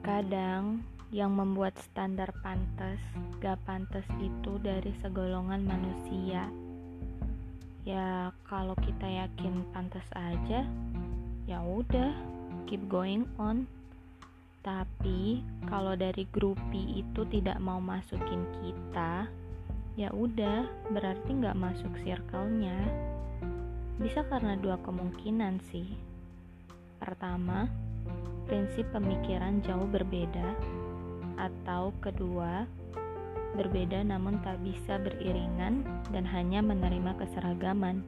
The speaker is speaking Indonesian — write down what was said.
Terkadang yang membuat standar pantas gak pantas itu dari segolongan manusia. Ya kalau kita yakin pantas aja, ya udah keep going on. Tapi kalau dari grupi itu tidak mau masukin kita, ya udah berarti nggak masuk circle-nya. Bisa karena dua kemungkinan sih. Pertama, prinsip pemikiran jauh berbeda, atau kedua, berbeda namun tak bisa beriringan dan hanya menerima keseragaman.